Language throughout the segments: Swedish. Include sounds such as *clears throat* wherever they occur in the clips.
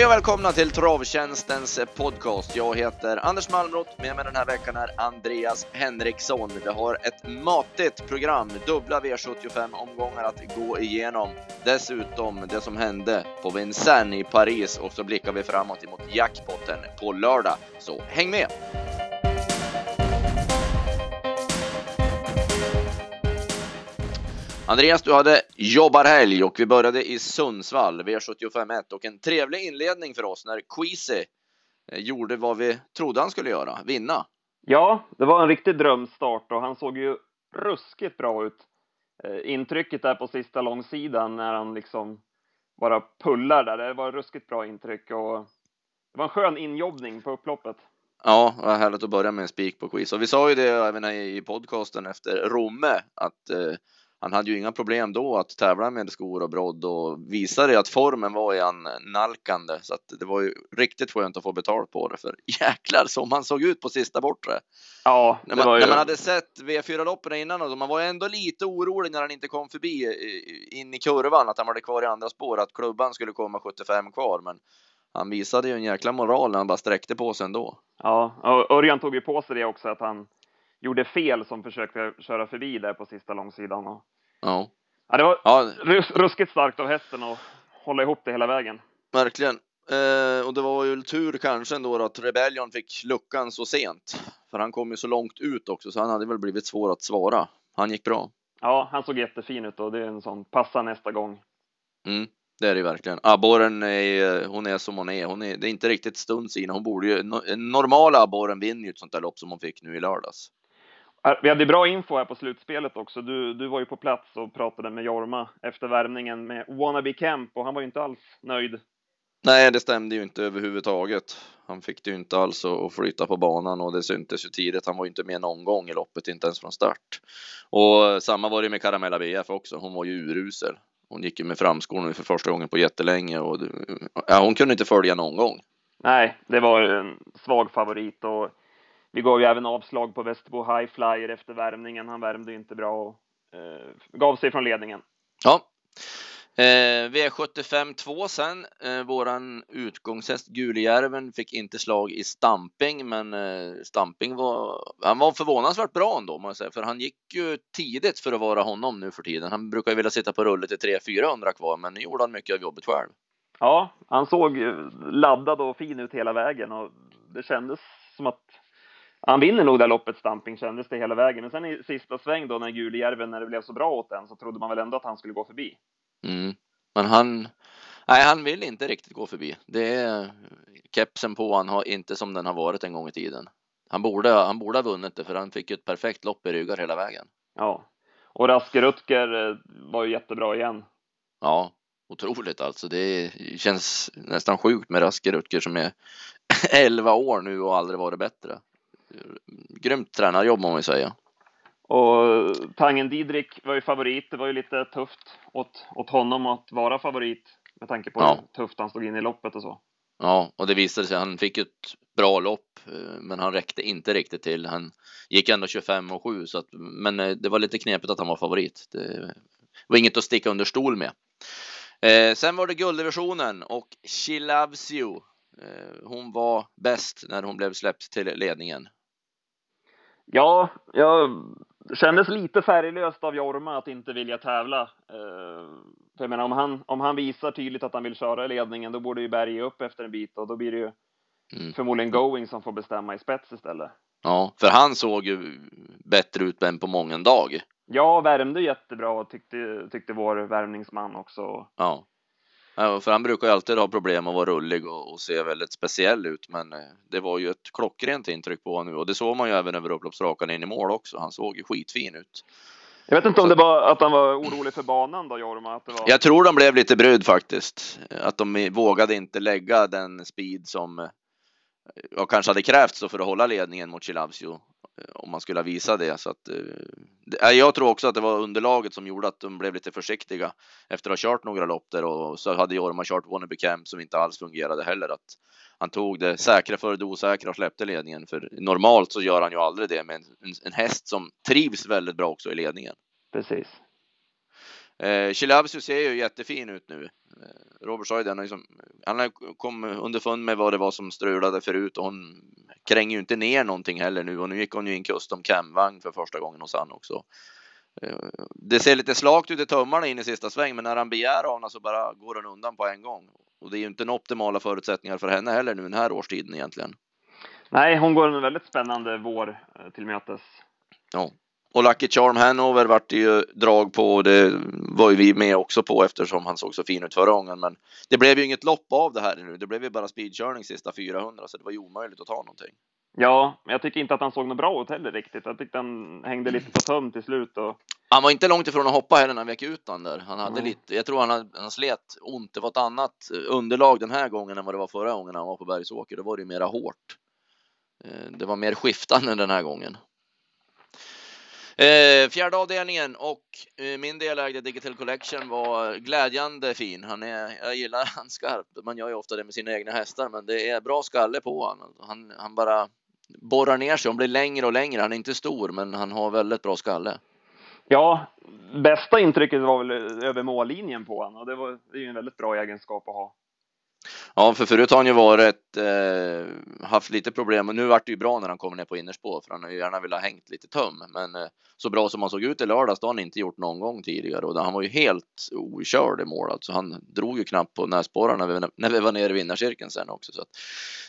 Hej och välkomna till Travtjänstens podcast. Jag heter Anders Malmrot. Med mig den här veckan är Andreas Henriksson. Vi har ett matigt program, dubbla V75-omgångar att gå igenom. Dessutom det som hände på Vincennes i Paris och så blickar vi framåt emot jackpotten på lördag. Så häng med! Andreas, du hade jobbarhelg och vi började i Sundsvall, V75 och en trevlig inledning för oss när Queasy eh, gjorde vad vi trodde han skulle göra, vinna. Ja, det var en riktig drömstart och han såg ju ruskigt bra ut. Eh, intrycket där på sista långsidan när han liksom bara pullar där, det var ett ruskigt bra intryck och det var en skön injobbning på upploppet. Ja, vad härligt att börja med en spik på quiz. Och vi sa ju det även i podcasten efter Romme att eh, han hade ju inga problem då att tävla med skor och brodd och visade att formen var i nalkande så att det var ju riktigt skönt att få betalt på det för *laughs* jäklar som han såg ut på sista bortre. Ja, när man, ju... när man hade sett V4 loppen innan och man var ändå lite orolig när han inte kom förbi in i kurvan att han var kvar i andra spår att klubban skulle komma 75 kvar men han visade ju en jäkla moral när han bara sträckte på sig ändå. Ja, och Örjan tog ju på sig det också att han gjorde fel som försökte köra förbi där på sista långsidan. Och... Ja. ja, det var ja. Rus ruskigt starkt av hästen att hålla ihop det hela vägen. Verkligen. Eh, och det var ju tur kanske ändå att Rebellion fick luckan så sent. För han kom ju så långt ut också, så han hade väl blivit svår att svara. Han gick bra. Ja, han såg jättefin ut och det är en sån passa nästa gång. Mm, det är det verkligen. Abborren är, hon är som hon är. Hon är, det är inte riktigt stund sina. Hon borde ju, en normal abborren vinner ju ett sånt där lopp som hon fick nu i lördags. Vi hade bra info här på slutspelet också. Du, du var ju på plats och pratade med Jorma efter värmningen med Wannabe Camp och han var ju inte alls nöjd. Nej, det stämde ju inte överhuvudtaget. Han fick det ju inte alls att flyta på banan och det syntes ju tidigt. Han var ju inte med någon gång i loppet, inte ens från start. Och samma var det med Caramella BF också. Hon var ju urusel. Hon gick ju med framskor nu för första gången på jättelänge och ja, hon kunde inte följa någon gång. Nej, det var en svag favorit och vi gav ju även avslag på Västerbo High Flyer efter värmningen. Han värmde inte bra och eh, gav sig från ledningen. Ja. Eh, V75 2 sen. Eh, våran utgångshäst Gulijärven fick inte slag i stamping, men eh, stamping var, han var förvånansvärt bra ändå, jag säga, för han gick ju tidigt för att vara honom nu för tiden. Han brukar ju vilja sitta på rulle till 300-400 kvar, men nu gjorde han mycket av jobbet själv. Ja, han såg laddad och fin ut hela vägen och det kändes som att han vinner nog det loppet Stamping kändes det hela vägen. Men sen i sista sväng då när Gulijärven, när det blev så bra åt den så trodde man väl ändå att han skulle gå förbi. Mm. Men han, nej han vill inte riktigt gå förbi. Det är kepsen på han har inte som den har varit en gång i tiden. Han borde, han borde ha vunnit det för han fick ju ett perfekt lopp i ryggar hela vägen. Ja, och Raske Rutger eh, var ju jättebra igen. Ja, otroligt alltså. Det känns nästan sjukt med Raske Rutger som är *laughs* 11 år nu och aldrig varit bättre grymt tränarjobb må man säga. Och Tangen Didrik var ju favorit. Det var ju lite tufft åt, åt honom att vara favorit med tanke på ja. hur tufft han stod in i loppet och så. Ja, och det visade sig. Han fick ett bra lopp, eh, men han räckte inte riktigt till. Han gick ändå 25 och 7, så att, men eh, det var lite knepigt att han var favorit. Det var inget att sticka under stol med. Eh, sen var det gulddivisionen och She Loves You. Eh, hon var bäst när hon blev släppt till ledningen. Ja, jag kändes lite färglöst av Jorma att inte vilja tävla. Eh, för jag menar, om han, om han visar tydligt att han vill köra i ledningen, då borde ju Berg upp efter en bit och då blir det ju mm. förmodligen Going som får bestämma i spets istället. Ja, för han såg ju bättre ut än på många dag. Ja, värmde jättebra tyckte, tyckte vår värmningsman också. Ja. För han brukar ju alltid ha problem att vara rullig och, och, se väldigt speciell ut, men eh, det var ju ett klockrent intryck på honom nu och det såg man ju även över upploppsrakan in i mål också. Han såg ju skitfin ut. Jag vet inte om det var att han var orolig för banan då, Jorma? Att det var... Jag tror de blev lite brydd faktiskt. Att de vågade inte lägga den speed som eh, jag kanske hade krävts för att hålla ledningen mot Chilavsio Eh, om man skulle visa det. Så att, eh, eh, jag tror också att det var underlaget som gjorde att de blev lite försiktiga efter att ha kört några lopp där och så hade Jorma kört Wannabe Camp som inte alls fungerade heller. Att han tog det säkra före det osäkra och släppte ledningen. För normalt så gör han ju aldrig det med en, en häst som trivs väldigt bra också i ledningen. Precis. Eh, Chilabsu ser ju jättefin ut nu. Eh, Robert det, han liksom, han kommit underfund med vad det var som strulade förut och hon kränger ju inte ner någonting heller nu och nu gick hon ju in custom camvagn för första gången hos han också. Eh, det ser lite slakt ut i tummarna in i sista sväng, men när han begär av henne så bara går han undan på en gång. Och det är ju inte optimala förutsättningar för henne heller nu den här årstiden egentligen. Nej, hon går en väldigt spännande vår eh, till mötes. Ja, och Lucky Charm Hanover vart det ju drag på och det var ju vi med också på eftersom han såg så fin ut förra gången. Men det blev ju inget lopp av det här nu. Det blev ju bara speedkörning sista 400 så det var ju omöjligt att ta någonting. Ja, men jag tycker inte att han såg något bra ut heller riktigt. Jag tyckte han hängde lite på töm till slut. Och... Han var inte långt ifrån att hoppa heller när han vek ut den där. Han hade mm. lite, jag tror han, hade, han slet ont. Det var ett annat underlag den här gången än vad det var förra gången han var på Bergsåker. Då var det ju mera hårt. Eh, det var mer skiftande den här gången. Eh, fjärde avdelningen och eh, min delägde Digital Collection var glädjande fin. Han är, jag gillar *laughs* han skarpt. Man gör ju ofta det med sina egna hästar, men det är bra skalle på honom. Han, han bara borrar ner sig. Han blir längre och längre. Han är inte stor, men han har väldigt bra skalle. Ja, bästa intrycket var väl över mållinjen på honom och det var det är ju en väldigt bra egenskap att ha. Ja, för förut har han ju varit, eh, haft lite problem och nu vart det ju bra när han kommer ner på innerspår för han har ju gärna velat ha hängt lite töm. Men eh, så bra som han såg ut i lördags, då har han inte gjort någon gång tidigare och han var ju helt okörd i mål. Alltså han drog ju knappt på näsborrarna när vi, när vi var nere i vinnarcirkeln sen också. Så att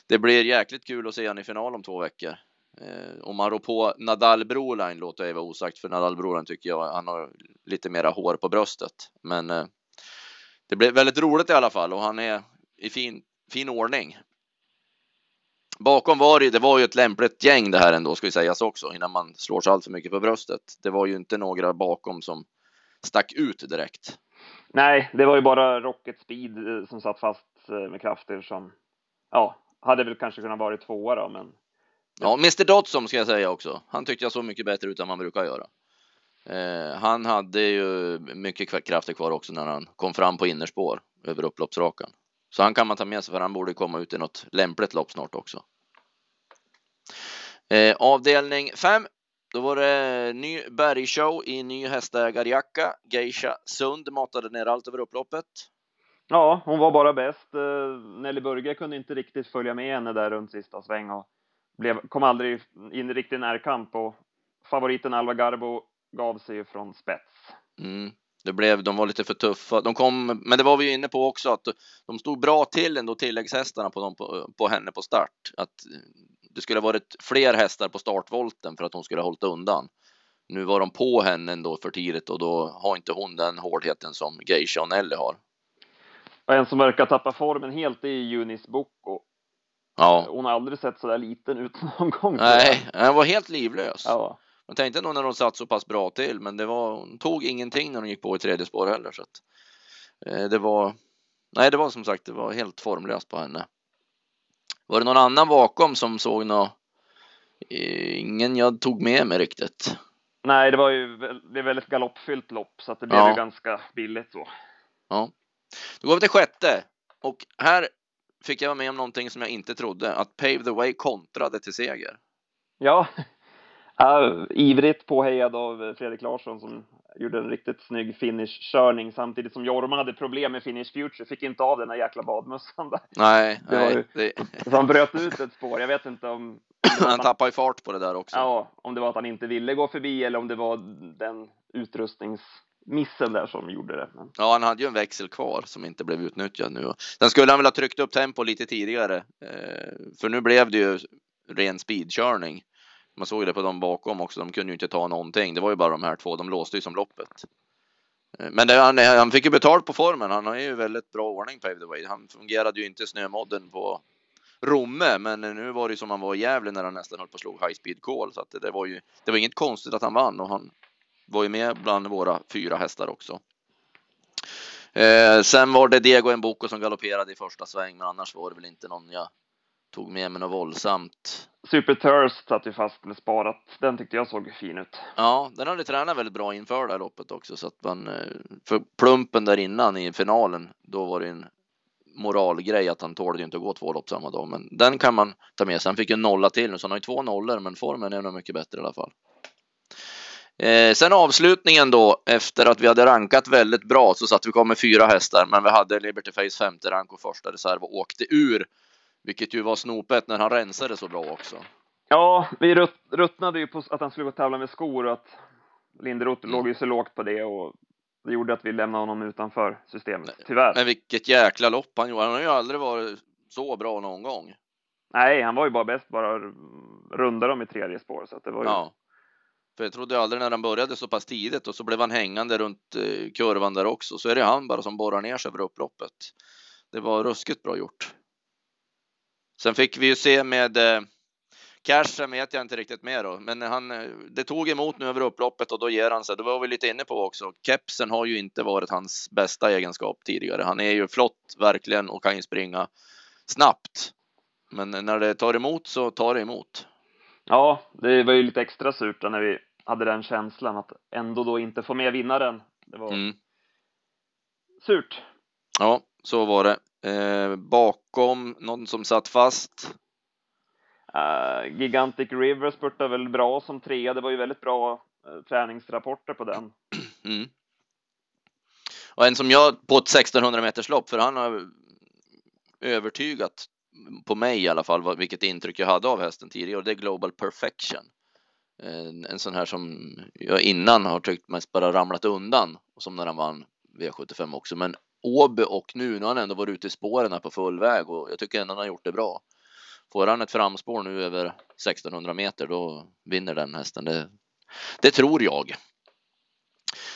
det blir jäkligt kul att se han i final om två veckor. Eh, om man rår på Nadal Broline låter jag vara osagt för Nadal Broline tycker jag han har lite mera hår på bröstet. Men eh, det blir väldigt roligt i alla fall och han är i fin, fin ordning. Bakom var det, det var ju ett lämpligt gäng det här ändå ska vi sägas också innan man slår sig allt för mycket på bröstet. Det var ju inte några bakom som stack ut direkt. Nej, det var ju bara Rocket Speed eh, som satt fast eh, med krafter som ja, hade väl kanske kunnat vara tvåa då, men. Ja, Mr Dodson ska jag säga också. Han tyckte jag såg mycket bättre ut än man brukar göra. Eh, han hade ju mycket krafter kvar också när han kom fram på innerspår över upploppsrakan. Så han kan man ta med sig för han borde komma ut i något lämpligt lopp snart också. Eh, avdelning 5. Då var det ny bergshow i ny hästägarjacka. Geisha Sund matade ner allt över upploppet. Ja, hon var bara bäst. Eh, Nelly Burge kunde inte riktigt följa med henne där runt sista sväng och blev, kom aldrig in i riktig närkamp och favoriten Alva Garbo gav sig från spets. Mm. Det blev, de var lite för tuffa. De kom, men det var vi inne på också att de stod bra till ändå tilläggshästarna på, dem, på, på henne på start. Att det skulle ha varit fler hästar på startvolten för att hon skulle ha hållit undan. Nu var de på henne ändå för tidigt och då har inte hon den hårdheten som Geisha och Nelly har. Och en som verkar tappa formen helt är Eunice Boko. Ja. Hon har aldrig sett så där liten ut någon gång. Nej, hon var helt livlös. Ja. Man tänkte nog när hon satt så pass bra till, men det var, hon tog ingenting när hon gick på i tredje spår heller. Så att, eh, det var, nej, det var som sagt, det var helt formlöst på henne. Var det någon annan bakom som såg något? Eh, ingen jag tog med mig riktigt. Nej, det var ju det är väldigt galoppfyllt lopp så att det blev ja. ju ganska billigt så. Ja, då går vi till sjätte och här fick jag vara med om någonting som jag inte trodde att Pave the Way kontrade till seger. Ja, Ja, ivrigt påhejad av Fredrik Larsson som gjorde en riktigt snygg finish-körning samtidigt som Jorma hade problem med Finish Future, fick inte av den där jäkla badmössan där. Nej, det nej. Ju, det... Så han bröt ut ett spår. Jag vet inte om... *clears throat* han, han tappade ju fart på det där också. Ja, om det var att han inte ville gå förbi eller om det var den utrustningsmissen där som gjorde det. Men... Ja, han hade ju en växel kvar som inte blev utnyttjad nu. Sen skulle han väl ha tryckt upp tempo lite tidigare, eh, för nu blev det ju ren speedkörning. Man såg det på dem bakom också. De kunde ju inte ta någonting. Det var ju bara de här två. De låste ju som loppet. Eh, men det, han, han, fick ju betalt på formen. Han har ju väldigt bra ordning på the way. Han fungerade ju inte snömodden på Romme, men nu var det ju som han var i Gävle när han nästan höll på att slå high speed call. Så att det, det, var ju, det var inget konstigt att han vann och han var ju med bland våra fyra hästar också. Eh, sen var det Diego Mboko som galopperade i första sväng, men annars var det väl inte någon jag tog med mig något våldsamt. Super Thirst satt ju fast med sparat. Den tyckte jag såg fin ut. Ja, den hade tränat väldigt bra inför det här loppet också så att man eh, för plumpen där innan i finalen, då var det en moralgrej att han tålde inte att gå två lopp samma dag, men den kan man ta med sig. Han fick en nolla till nu, så han har ju två nollor, men formen är nog mycket bättre i alla fall. Eh, sen avslutningen då, efter att vi hade rankat väldigt bra så satt vi kvar med fyra hästar, men vi hade Liberty Face femte rank och första reserv och åkte ur, vilket ju var snopet när han rensade så bra också. Ja, vi rutt, ruttnade ju på att han skulle gå och tävla med skor och att Linderoth mm. låg ju så lågt på det och det gjorde att vi lämnade honom utanför systemet, tyvärr. Men vilket jäkla lopp han gjorde. Han har ju aldrig varit så bra någon gång. Nej, han var ju bara bäst, bara runda dem i tredje spår. Så att det var ju... Ja. För jag trodde aldrig när han började så pass tidigt och så blev han hängande runt eh, kurvan där också. Så är det han bara som borrar ner sig över upploppet. Det var ruskigt bra gjort. Sen fick vi ju se med eh, Cashen vet jag inte riktigt mer då, men han, eh, det tog emot nu över upploppet och då ger han sig. Det var vi lite inne på också. Kepsen har ju inte varit hans bästa egenskap tidigare. Han är ju flott verkligen och kan ju springa snabbt. Men när det tar emot så tar det emot. Ja, det var ju lite extra surt när vi hade den känslan att ändå då inte få med vinnaren. Det var mm. surt. Ja, så var det. Eh, bakom någon som satt fast. Uh, Gigantic River spurtade väl bra som trea. Det var ju väldigt bra uh, träningsrapporter på den. *clears throat* Mm. Och en som jag på ett 1600 meters lopp, för han har övertygat på mig i alla fall vilket intryck jag hade av hästen tidigare och det är Global Perfection. En, en sån här som jag innan har tyckt mest bara ramlat undan och som när han vann V75 också. Men Åby och nu, nu har han ändå varit ute i spåren här på full väg och jag tycker ändå han har gjort det bra. Får han ett framspår nu över 1600 meter då vinner den hästen. Det, det tror jag.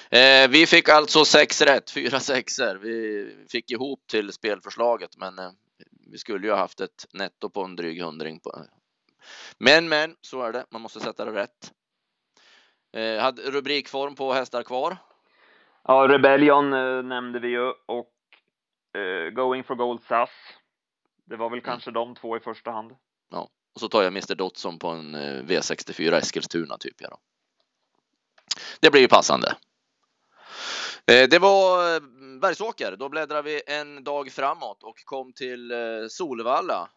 Eh, vi fick alltså sex rätt, fyra sexer. Vi fick ihop till spelförslaget, men eh, vi skulle ju ha haft ett netto på en dryg hundring. På. Men, men, så är det. Man måste sätta det rätt. Eh, hade rubrikform på hästar kvar. Ja, Rebellion eh, nämnde vi ju och eh, Going for Gold SAS. Det var väl mm. kanske de två i första hand. Ja, och så tar jag Mr Dotson på en eh, V64 Eskilstuna typ. Ja då. Det blir ju passande. Eh, det var eh, Bergsåker. Då bläddrar vi en dag framåt och kom till Solvalla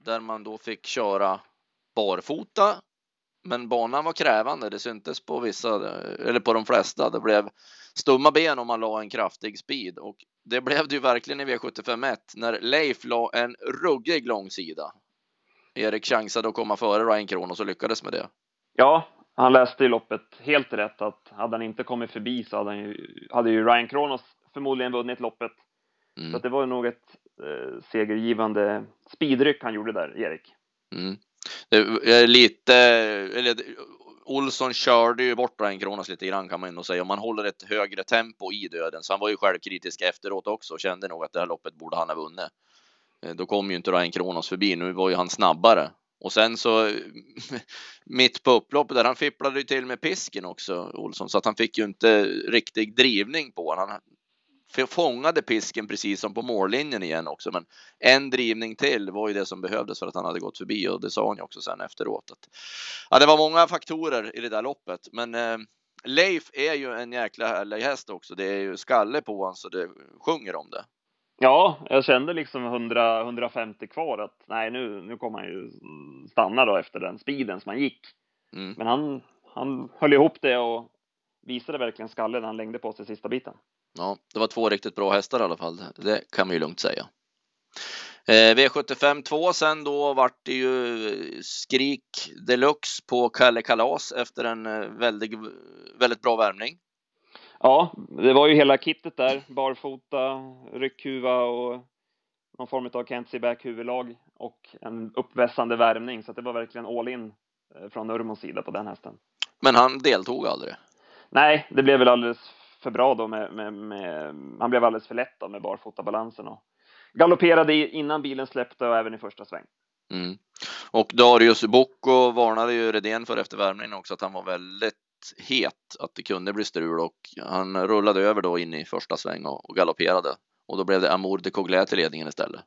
där man då fick köra barfota. Men banan var krävande. Det syntes på vissa eller på de flesta. Det blev stumma ben om man la en kraftig speed och det blev det ju verkligen i V751 när Leif la en ruggig långsida. Erik chansade att komma före Ryan Kronos och lyckades med det. Ja, han läste i loppet helt rätt att hade han inte kommit förbi så hade, han ju, hade ju Ryan Kronos förmodligen vunnit loppet. Mm. Så det var nog ett eh, segergivande speedryck han gjorde där, Erik. Mm. Det är lite, eller Olsson körde ju bort Ryan Kronos lite grann kan man ändå säga. Om man håller ett högre tempo i döden, så han var ju självkritisk efteråt också och kände nog att det här loppet borde han ha vunnit. Eh, då kom ju inte Ryan Kronos förbi. Nu var ju han snabbare och sen så *laughs* mitt på upploppet där han fipplade ju till med pisken också Olsson så att han fick ju inte riktig drivning på honom. Han fångade pisken precis som på mållinjen igen också. Men en drivning till var ju det som behövdes för att han hade gått förbi och det sa han ju också sen efteråt. Att, ja, det var många faktorer i det där loppet, men eh, Leif är ju en jäkla härlig häst också. Det är ju skalle på honom så det sjunger om det. Ja, jag kände liksom 100, 150 kvar att nej, nu, nu kommer han ju stanna då efter den speeden som han gick. Mm. Men han, han höll ihop det och visade verkligen skalle när han längde på sig sista biten. Ja, det var två riktigt bra hästar i alla fall. Det kan vi ju lugnt säga. Eh, V75 2 sen då vart det ju skrik deluxe på Kalle Kalas efter en eh, väldigt, väldigt bra värmning. Ja, det var ju hela kittet där. Barfota, ryckhuva och någon form av Kenzie back huvudlag och en uppvässande värmning. Så det var verkligen all in eh, från Urmos sida på den hästen. Men han deltog aldrig? Nej, det blev väl alldeles för bra då med, med, med han blev alldeles för lätt då med barfotabalansen och galopperade innan bilen släppte och även i första sväng. Mm. Och Darius Bocco varnade ju Redén för efter värmningen också att han var väldigt het, att det kunde bli strul och han rullade över då in i första sväng och, och galopperade och då blev det Amour de Couglet till ledningen istället.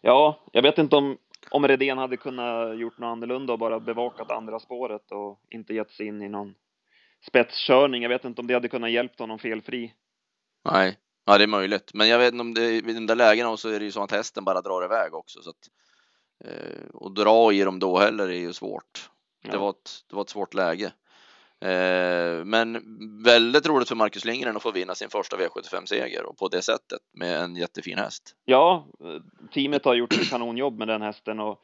Ja, jag vet inte om om Redén hade kunnat gjort något annorlunda och bara bevakat andra spåret och inte gett sig in i någon spetskörning. Jag vet inte om det hade kunnat hjälpt honom felfri. Nej, ja det är möjligt. Men jag vet inte om det i de där lägena så är det ju så att hästen bara drar iväg också. Så att, eh, och dra i dem då heller är ju svårt. Ja. Det, var ett, det var ett svårt läge. Eh, men väldigt roligt för Marcus Lindgren att få vinna sin första V75-seger och på det sättet med en jättefin häst. Ja, teamet har gjort ett kanonjobb med den hästen och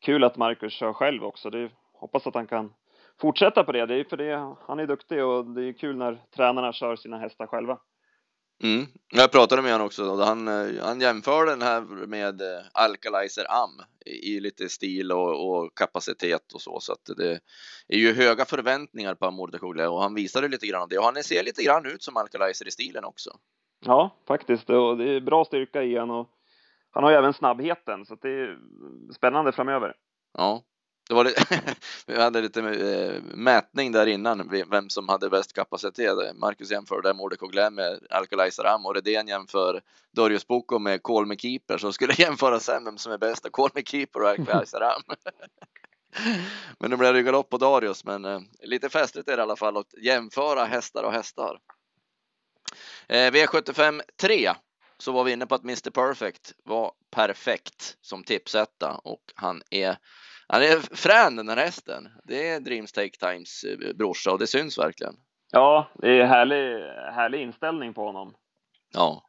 kul att Marcus kör själv också. Det hoppas att han kan fortsätta på det. Det är för det, han är duktig och det är kul när tränarna kör sina hästar själva. Mm. Jag pratade med honom också och han, eh, han jämförde den här med eh, Alkalizer Am i, lite stil och, och, kapacitet och så. Så att det är ju höga förväntningar på Amor och han visade lite grann av det och han ser lite grann ut som Alkalizer i stilen också. Ja, faktiskt och det är bra styrka i honom och han har ju även snabbheten så det är spännande framöver. Ja, det var *laughs* lite, vi hade lite eh, mätning där innan vem som hade bäst kapacitet. Marcus jämförde Mordek och med Alcalay Ram och Redén jämför Darius Boko med Call me Keeper. Så skulle *laughs* jämföra sen vem som är bäst, Call me Keeper och Alcalay Ram. *laughs* men nu blev det galopp på Darius, men eh, lite festligt är det i alla fall att jämföra hästar och hästar. Eh, V75 3 så var vi inne på att Mr Perfect var perfekt som tipsetta och han är han är frän den här hästen. Det är Dreams Take Times eh, brorsa och det syns verkligen. Ja, det är härlig, härlig inställning på honom. Ja.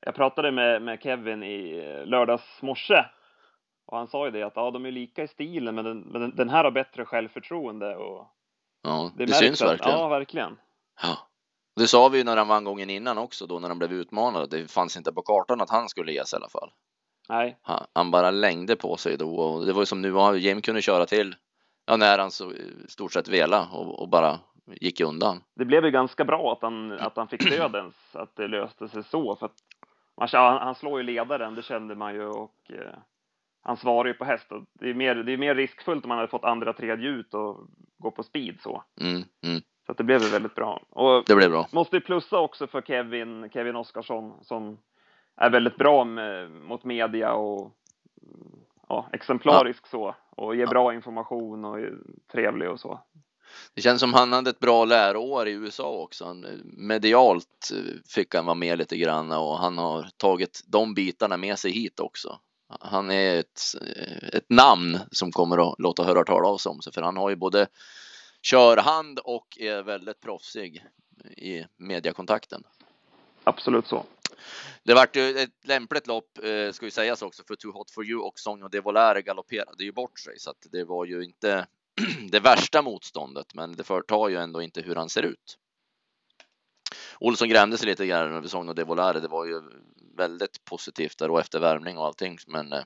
Jag pratade med, med Kevin i eh, lördags morse och han sa ju det att ja, de är lika i stilen, men den, men den här har bättre självförtroende och. Ja, det, det syns att, verkligen. Ja, verkligen. Ja. Det sa vi ju när han vann gången innan också då när de blev utmanade. Det fanns inte på kartan att han skulle ges i alla fall. Nej. Han, han bara längde på sig då och det var ju som nu, Jim kunde köra till ja, när han så stort sett vela och, och, bara gick undan. Det blev ju ganska bra att han, att han fick dödens, att det löste sig så för man, han, han slår ju ledaren, det kände man ju och eh, han svarar ju på häst och det är mer, det är mer riskfullt om man hade fått andra, tredje ut och gå på speed så. Mm, mm. Så att det blev ju väldigt bra. Och det blev bra. Måste plussa också för Kevin, Kevin Oskarsson som är väldigt bra med, mot media och ja, exemplarisk ja. så och ger ja. bra information och är trevlig och så. Det känns som han hade ett bra läroår i USA också. Han, medialt fick han vara med lite grann och han har tagit de bitarna med sig hit också. Han är ett, ett namn som kommer att låta höra tala av sig om sig för han har ju både körhand och är väldigt proffsig i mediakontakten. Absolut så. Det vart ju ett lämpligt lopp, eh, ska ju sägas också, för Too Hot For You och Song de Volare galopperade ju bort sig så att det var ju inte *clears throat* det värsta motståndet, men det förtar ju ändå inte hur han ser ut. Olsson grämde sig lite grann över Sonja de Volare. Det var ju väldigt positivt där och efter värmning och allting, men eh,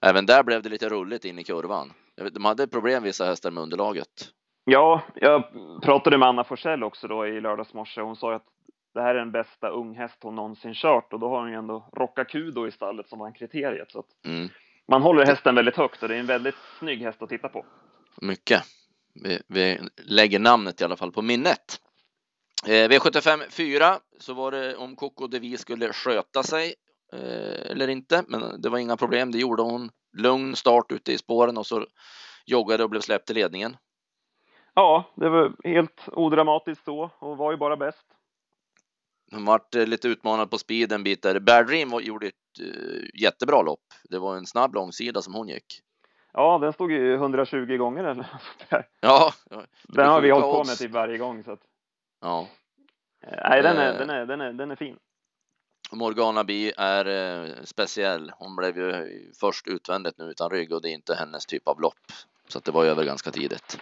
även där blev det lite rulligt in i kurvan. De hade problem vissa hästar med underlaget. Ja, jag pratade med Anna Forsell också då i lördags morse. Hon sa att det här är den bästa unghäst hon någonsin kört och då har hon ju ändå Rocka Kudo i stallet som var kriteriet. Så mm. Man håller hästen väldigt högt och det är en väldigt snygg häst att titta på. Mycket. Vi, vi lägger namnet i alla fall på minnet. Eh, V75 4 så var det om Coco Devi skulle sköta sig eh, eller inte, men det var inga problem. Det gjorde hon. Lugn start ute i spåren och så joggade och blev släppt i ledningen. Ja, det var helt odramatiskt så och var ju bara bäst. Hon vart eh, lite utmanad på speed en bit där. Bear Dream gjorde ett uh, jättebra lopp. Det var en snabb långsida som hon gick. Ja, den stod ju 120 gånger eller Ja. Den har vi hållit på med typ varje gång så att. Ja. Eh, nej, den är, den är, den är, den är fin. Morgana Bi är eh, speciell. Hon blev ju först utvändigt nu utan rygg och det är inte hennes typ av lopp. Så att det var över ganska tidigt.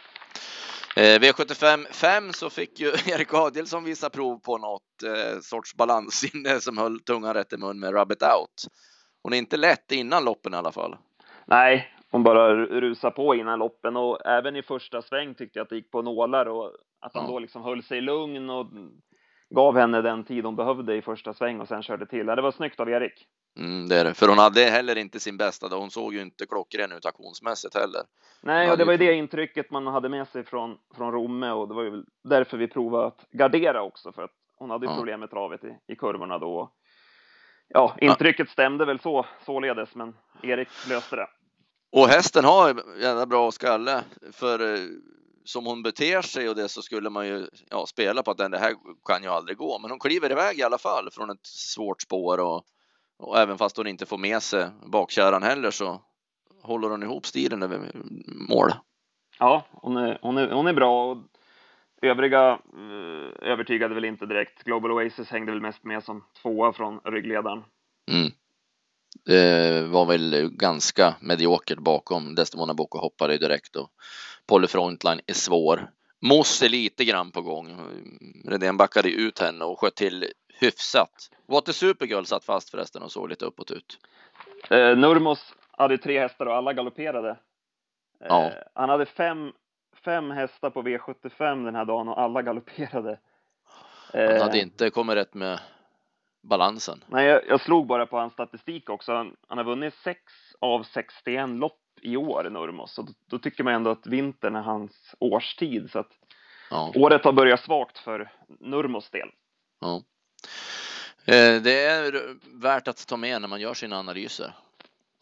Eh, V75 5 så fick ju *laughs* Erik Adielsson visa prov på något eh, sorts balanssinne som höll tungan rätt i mun med Rabbit Out. Hon är inte lätt innan loppen i alla fall. Nej, hon bara rusar på innan loppen och även i första sväng tyckte jag att det gick på nålar och att han ja. då liksom höll sig lugn och gav henne den tid hon behövde i första sväng och sen körde till. Det var snyggt av Erik. Mm, det är det, för hon hade heller inte sin bästa dag. Hon såg ju inte klockren ut aktionsmässigt heller. Nej, och det var ju det intrycket man hade med sig från, från Romme och det var ju därför vi provade att gardera också för att hon hade ja. problem med travet i, i kurvorna då. Ja, intrycket ja. stämde väl så således, men Erik löste det. Och hästen har jävla bra skalle för eh, som hon beter sig och det så skulle man ju ja, spela på att den det här kan ju aldrig gå. Men hon kliver iväg i alla fall från ett svårt spår och, och även fast hon inte får med sig bakkärran heller så håller hon ihop stilen över mål. Ja, hon är, hon är, hon är bra. Och övriga eh, övertygade väl inte direkt. Global Oasis hängde väl mest med som tvåa från ryggledaren. Mm. Det var väl ganska mediokert bakom. Destimona Boko hoppade direkt och Polly Frontline är svår. Moss är lite grann på gång. Redén backade ut henne och sköt till hyfsat. Water Supergirl satt fast förresten och såg lite uppåt ut. Eh, Nurmos hade tre hästar och alla galopperade. Eh, Ja. Han hade fem, fem hästar på V75 den här dagen och alla galopperade. Han Eh, hade inte kommit rätt med balansen. Nej, jag, jag slog bara på hans statistik också. Han, han har vunnit 6 av 61 lopp i år, Nurmos. Så då, då tycker man ändå att vintern är hans årstid. Så att Ja, året har börjat svagt för Nurmos del. ja. Eh, Det är värt att ta med när man gör sina analyser.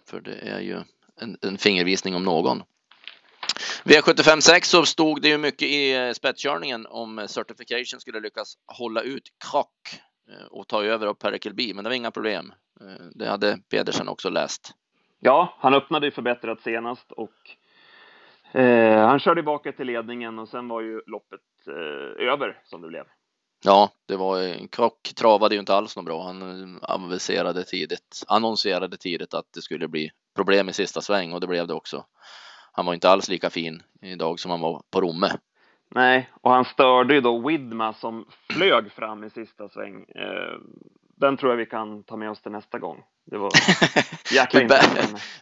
För det är ju en, en fingervisning om någon. V75 6 så stod det ju mycket i eh, spetskörningen om Certification skulle lyckas hålla ut krock eh, och ta över av Perkelby, men det var inga problem. Eh, Det hade Pedersen också läst. Ja, han öppnade ju förbättrat senast och eh, han körde tillbaka till ledningen och sen var ju loppet eh, över som det blev. Ja, det var krock travade ju inte alls något bra. Han eh, aviserade tidigt, annonserade tidigt att det skulle bli problem i sista sväng och det blev det också. Han var inte alls lika fin idag som han var på Romme. Nej, och han störde ju då Widma som flög fram i sista sväng. Eh, den tror jag vi kan ta med oss till nästa gång. Det var *laughs* jäkla vi, bä,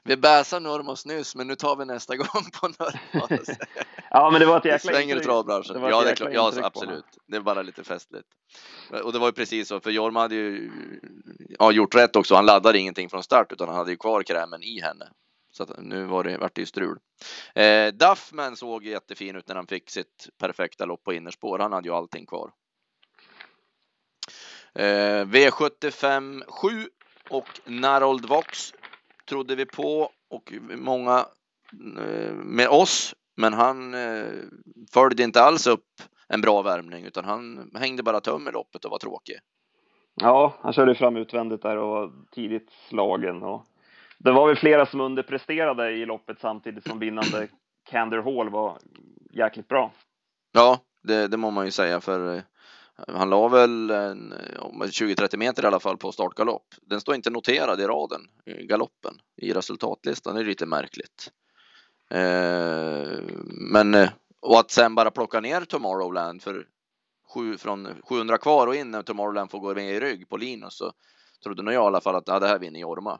vi bäsade Nurmos nyss, men nu tar vi nästa *laughs* gång på Nurmos. *laughs* Ja, men det var ett jäkla svänger intryck. travbranschen. Det Ja, det är. Ja, absolut. Det är bara lite festligt. Och det var ju precis så, för Jorma hade ju ja, gjort rätt också. Han laddade ingenting från start, utan han hade ju kvar krämen i henne. Så nu var det, vart det ju strul. Eh, Duffman såg jättefin ut när han fick sitt perfekta lopp på innerspår. Han hade ju allting kvar. Eh, V75 7 och Narold Vox trodde vi på och många eh, med oss. Men han eh, följde inte alls upp en bra värmning utan han hängde bara tum i loppet och var tråkig. Ja, han körde fram utvändigt där och var tidigt slagen. Och det var väl flera som underpresterade i loppet samtidigt som vinnande Cander Hall var jäkligt bra. Ja, det, det må man ju säga för eh, han la väl 20-30 meter i alla fall på startgalopp. Den står inte noterad i raden, eh, galoppen, i resultatlistan. Det är lite märkligt. Eh, men eh, och att sen bara plocka ner Tomorrowland för sju, från 700 kvar och in när Tomorrowland får gå med i rygg på Linus så trodde nog jag i alla fall att ja, det här vinner Jorma.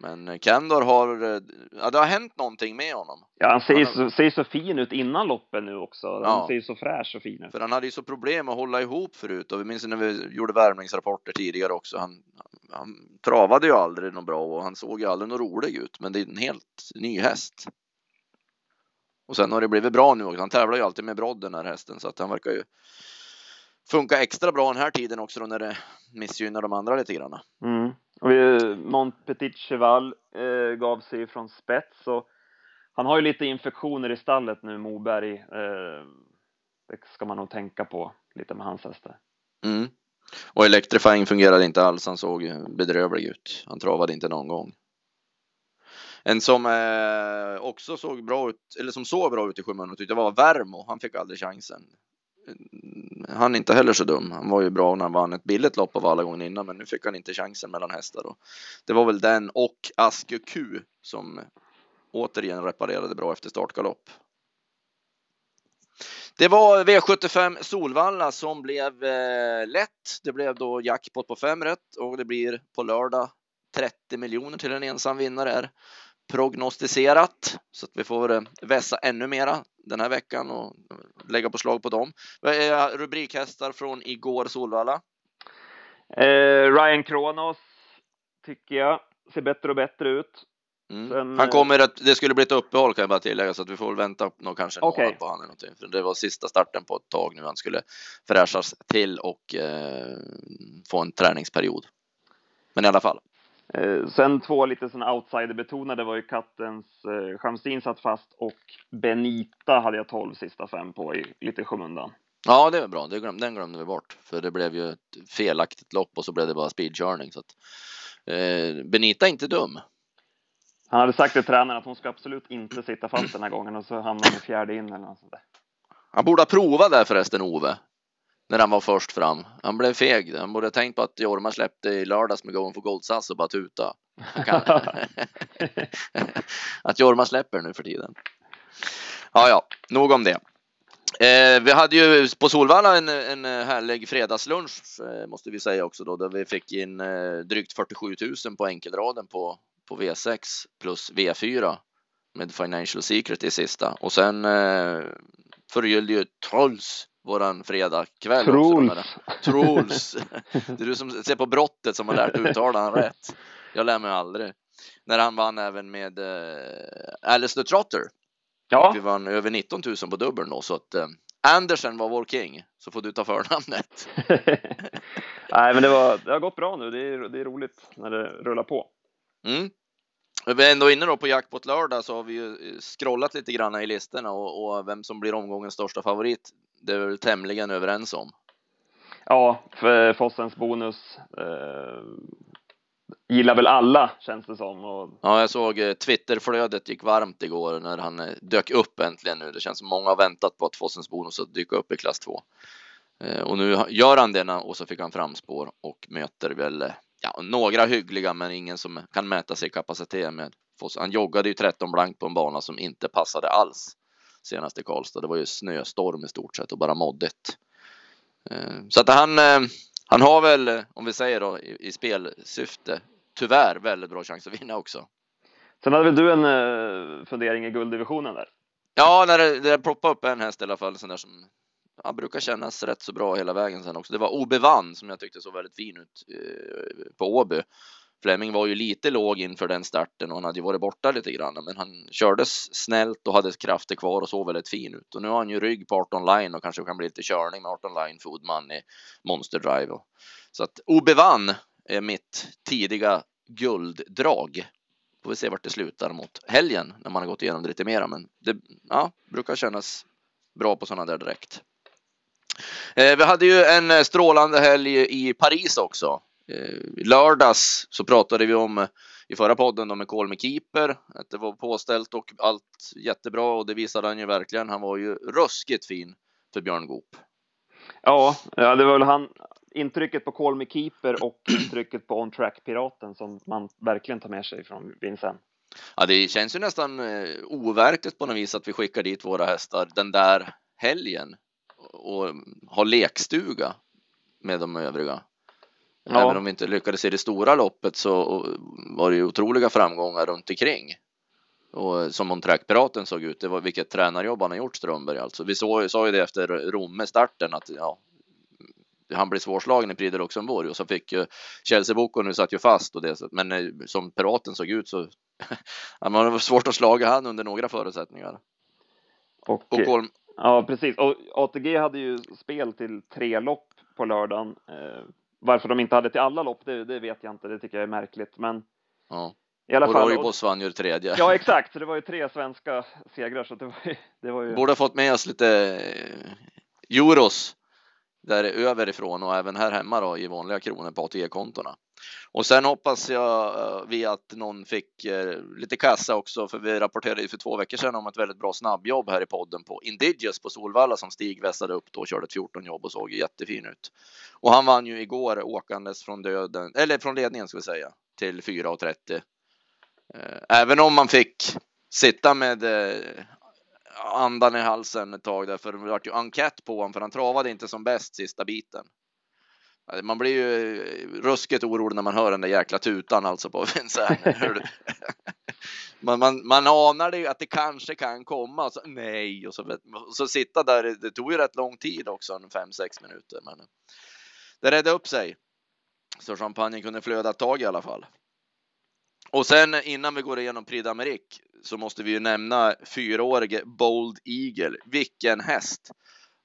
Men Kendor har, eh, ja, det har hänt någonting med honom. Ja, han ser, så, ser så fin ut innan loppen nu också. Han Ja. ser så fräsch och fin ut. För han hade ju så problem att hålla ihop förut och vi minns när vi gjorde värmningsrapporter tidigare också. Han, han travade ju aldrig något bra och han såg ju aldrig något rolig ut. Men det är en helt ny häst. Och sen har det blivit bra nu också. Han tävlar ju alltid med brodd den här hästen så att han verkar ju funka extra bra den här tiden också då när det missgynnar de andra lite grann. Mm. Och eh, Montpetit Cheval eh, gav sig från spets och han har ju lite infektioner i stallet nu, Moberg. Eh, det ska man nog tänka på lite med hans hästar. Mm. Och Electrifying fungerade inte alls. Han såg ju bedrövlig ut. Han travade inte någon gång. En som eh, också såg bra ut, eller som såg bra ut i skymundan tyckte jag var Värmo. Han fick aldrig chansen. Han är inte heller så dum. Han var ju bra när han vann ett billigt lopp av alla gånger innan, men nu fick han inte chansen mellan hästar. Och det var väl den och Aske Q som återigen reparerade bra efter startgalopp. Det var V75 Solvalla som blev eh, lätt. Det blev då jackpot på fem rätt och det blir på lördag 30 miljoner till en ensam vinnare här prognostiserat så att vi får vässa ännu mera den här veckan och lägga på slag på dem. Rubrikhästar från igår Solvalla? Eh, Ryan Kronos tycker jag ser bättre och bättre ut. Mm. Sen, han eh, kommer att, det skulle bli ett uppehåll kan jag bara tillägga så att vi får vänta nog kanske en Okej. månad på han eller någonting. För det var sista starten på ett tag nu han skulle fräschas till och eh, få en träningsperiod. Men i alla fall. Eh, sen två lite sådana outsider-betonade var ju kattens eh, Chamsin satt fast och Benita hade jag 12 sista fem på i lite skymundan. Ja, det var bra. Det glöm, den glömde vi bort för det blev ju ett felaktigt lopp och så blev det bara speedkörning. Så att, eh, Benita är inte dum. Han hade sagt till tränaren att hon ska absolut inte sitta fast den här gången och så hamnade hon i fjärde in eller något sånt där. Han borde ha provat där förresten, Ove. När han var först fram. Han blev feg. Han borde ha tänkt på att Jorma släppte i lördags med Going for Gold-SAS och bara tuta. *laughs* att Jorma släpper nu för tiden. Ja, ja, nog om det. Eh, vi hade ju på Solvalla en, en härlig fredagslunch eh, måste vi säga också då, där vi fick in eh, drygt 47 000 på enkelraden på, på V6 plus V4 med Financial Secret i sista och sen eh, förgyllde ju Trolls våran fredagkväll. Trolls. Trolls. Det är du som ser på brottet som har lärt uttala han rätt. Jag lär mig aldrig. När han vann även med eh, the Trotter. Ja. Vi vann över 19 000 på dubbeln då så att eh, Andersen var vår king. Så får du ta förnamnet. *laughs* Nej, men det, var, det har gått bra nu. Det är, det är roligt när det rullar på. Mm. Vi är ändå inne då på jackpot lördag så har vi ju scrollat lite grann i listorna och, och vem som blir omgångens största favorit. Det är vi tämligen överens om. Ja, för Fossens bonus eh, gillar väl alla känns det som. Och... Ja, jag såg eh, Twitterflödet gick varmt igår när han eh, dök upp äntligen nu. Det känns som många har väntat på att Fossens bonus ska dyka upp i klass 2. Eh, och nu gör han det och så fick han framspår och möter väl ja, några hyggliga, men ingen som kan mäta sig i kapacitet med Foss. Han joggade ju 13 blankt på en bana som inte passade alls senast i Karlstad. Det var ju snöstorm i stort sett och bara moddigt. Så att han, han har väl, om vi säger då i, i spelsyfte, tyvärr väldigt bra chans att vinna också. Sen hade väl du en uh, fundering i gulddivisionen där? Ja, när det, det ploppade upp en häst i alla fall, sån där som ja, brukar kännas rätt så bra hela vägen sen också. Det var Obevann som jag tyckte såg väldigt fin ut på Åby. Fleming var ju lite låg inför den starten och han hade ju varit borta lite grann, men han kördes snällt och hade krafter kvar och såg väldigt fin ut. Och nu har han ju rygg på 18 line och kanske kan bli lite körning med 18 line Foodman i Monster Drive. Så att Obevan är mitt tidiga gulddrag. Får vi se vart det slutar mot helgen när man har gått igenom det lite mera, men det ja, brukar kännas bra på sådana där direkt. Eh, vi hade ju en eh, strålande helg i Paris också. Eh, lördags så pratade vi om i förra podden om en call med keeper, att det var påställt och allt jättebra och det visade han ju verkligen. Han var ju ruskigt fin för Björn Goop. Ja, ja, det var väl han, intrycket på Call Me Keeper och intrycket på On Track Piraten som man verkligen tar med sig från Vincent. Ja, det känns ju nästan eh, overkligt på något vis att vi skickar dit våra hästar den där helgen och har lekstuga med de övriga. Ja. Även om vi inte lyckades i det stora loppet så var det ju otroliga framgångar runt omkring. Och som On Track Piraten såg ut, det var vilket tränarjobb han har gjort Strömberg alltså. Vi såg, sa ju det efter Romme starten att ja, han blev svårslagen i Prix de Luxemburg och så fick ju Chelsea Boko nu satt ju fast och det, men eh, som Piraten såg ut så *laughs* han var svårt att slaga han under några förutsättningar. Och, och Holm... Ja, precis. Och ATG hade ju spel till tre lopp på lördagen. Eh, varför de inte hade till alla lopp, det, det, vet jag inte. Det tycker jag är märkligt, men ja. I alla och fall. Roybos vann ju tredje. Ja, *laughs* exakt. Så det var ju tre svenska segrar, så det var ju. Det var ju... Borde ha fått med oss lite eh, euros där överifrån och även här hemma då i vanliga kronor på ATG-kontona. Och sen hoppas jag eh, vi att någon fick eh, lite kassa också, för vi rapporterade ju för två veckor sedan om ett väldigt bra snabbjobb här i podden på Indigius på Solvalla som Stig vässade upp då och körde ett 14 jobb och såg jättefin ut. Och han vann ju igår åkandes från döden, eller från ledningen ska vi säga, till 4.30. Eh, även om man fick sitta med andan i halsen ett tag där, för det vart ju enkät på honom, för han travade inte som bäst sista biten. Alltså, man blir ju eh, ruskigt orolig när man hör den där jäkla tutan alltså på *laughs* Vincennes. *laughs* man, man, man anar det ju att det kanske kan komma, så, nej, och så, och så sitta där. Det tog ju rätt lång tid också, en fem sex minuter, men eh, det redde upp sig. Så champagnen kunde flöda ett tag i alla fall. Och sen eh, innan vi går igenom Prix d'Amérique så måste vi ju nämna fyraårige Bold Eagle. Vilken häst!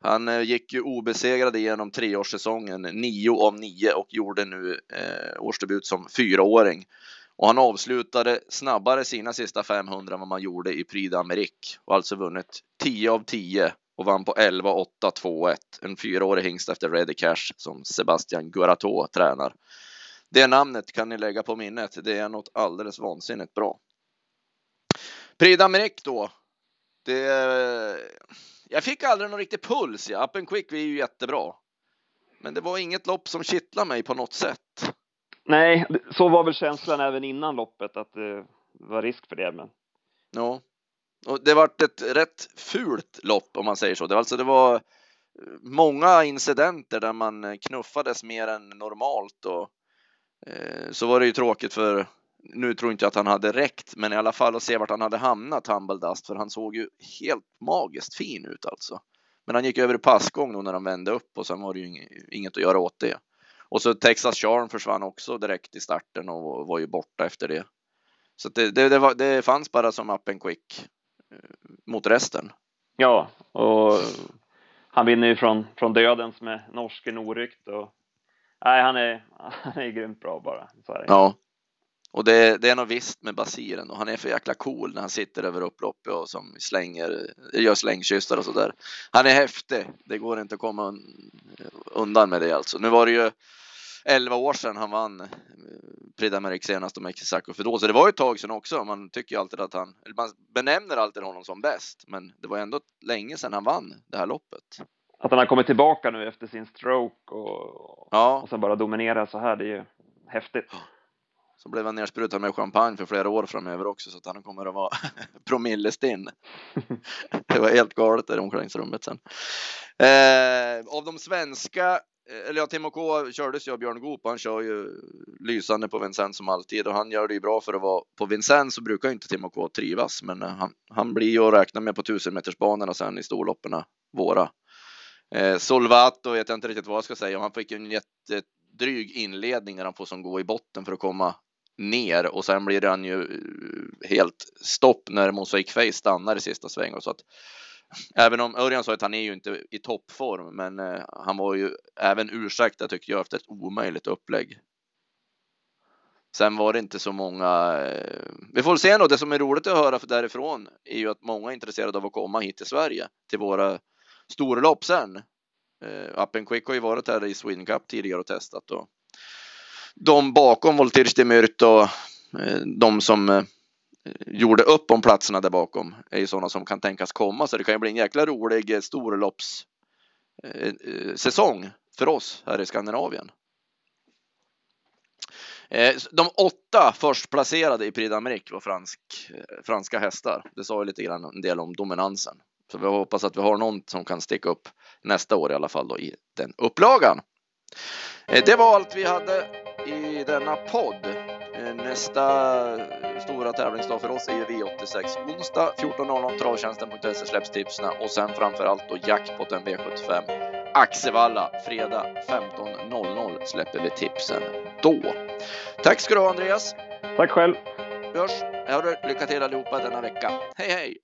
Han eh, gick ju obesegrad igenom treårssäsongen, nio av nio och gjorde nu eh, årsdebut som fyraåring. Och han avslutade snabbare sina sista 500 än vad man gjorde i Prix d'Amérique och alltså vunnit 10 av 10 och vann på 11, 8, 2, 1. En fyraårig hingst efter Ready Cash som Sebastian Guarato tränar. Det namnet kan ni lägga på minnet. Det är något alldeles vansinnigt bra. Prix d'Amérique då. Det jag fick aldrig någon riktig puls. Ja. Up and quick är ju jättebra. Men det var inget lopp som kittlade mig på något sätt. Nej, så var väl känslan även innan loppet att det var risk för det. Men... Ja, och det vart ett rätt fult lopp om man säger så. Det var alltså det var många incidenter där man knuffades mer än normalt och eh, så var det ju tråkigt för nu tror inte jag att han hade räckt, men i alla fall att se vart han hade hamnat, Humble för han såg ju helt magiskt fin ut alltså. Men han gick över i passgång då när de vände upp och sen var det ju inget att göra åt det. Och så Texas Charm försvann också direkt i starten och var ju borta efter det. Så det, det, det, var, det fanns bara som up and quick eh, mot resten. Ja, och han vinner ju från, från dödens med norsken oryckt och nej, han är, *laughs* han är grymt bra bara. Ja, och det, det är nog visst med Basiren och han är för jäkla cool när han sitter över upploppet och som slänger, gör slängkyssar och sådär. Han är häftig. Det går inte att komma undan med det alltså. Nu var det ju 11 år sedan han vann eh, Prix d'Amérique senast och Mexico för då, så det var ju ett tag sedan också. Man tycker ju alltid att han, man benämner alltid honom som bäst, men det var ändå länge sedan han vann det här loppet. Att han har kommit tillbaka nu efter sin stroke och, ja. och sen bara dominera så här, det är ju häftigt. Så blev han nersprutad med champagne för flera år framöver också så att han kommer att vara *laughs* promillestinn. *laughs* det var helt galet där i omklädningsrummet sen. Eh, av de svenska, eh, eller ja, Timo K kördes ju av Björn Goop. Han kör ju lysande på Vincennes som alltid och han gör det ju bra för att vara på Vincennes så brukar inte Timo K trivas, men eh, han, han blir ju att räkna med på tusenmetersbanorna sen i storloppen våra. Eh, Solvato vet jag inte riktigt vad jag ska säga. Han fick en dryg inledning när han får som gå i botten för att komma ner och sen blir han ju eh, helt stopp när Mosaic Face stannar i sista svängen. Så att även om Örjan sa att han är ju inte i toppform, men eh, han var ju även ursäktad tycker jag efter ett omöjligt upplägg. Sen var det inte så många. Eh, vi får se ändå. Det som är roligt att höra därifrån är ju att många är intresserade av att komma hit till Sverige till våra storlopp sen. Eh, Up and Quick har ju varit här i Sweden Cup tidigare och testat och de bakom Voltige de Myrt och eh, de som eh, gjorde upp om platserna där bakom är ju sådana som kan tänkas komma. Så det kan ju bli en jäkla rolig eh, storloppssäsong eh, eh, för oss här i Skandinavien. Eh, de åtta förstplacerade i Prix d'Amérique var fransk, franska hästar. Det sa ju lite grann en del om dominansen. Så vi hoppas att vi har någon som kan sticka upp nästa år i alla fall då i den upplagan. Det var allt vi hade i denna podd. Eh, nästa stora tävlingsdag för oss är ju V86 onsdag 14.00 travtjänsten.se släpps tipsen och sen framför allt då jackpotten V75 Axevalla fredag 15.00 släpper vi tipsen då. Tack ska du ha Andreas. Tack själv. Vi hörs. Lycka till allihopa denna vecka. Hej hej!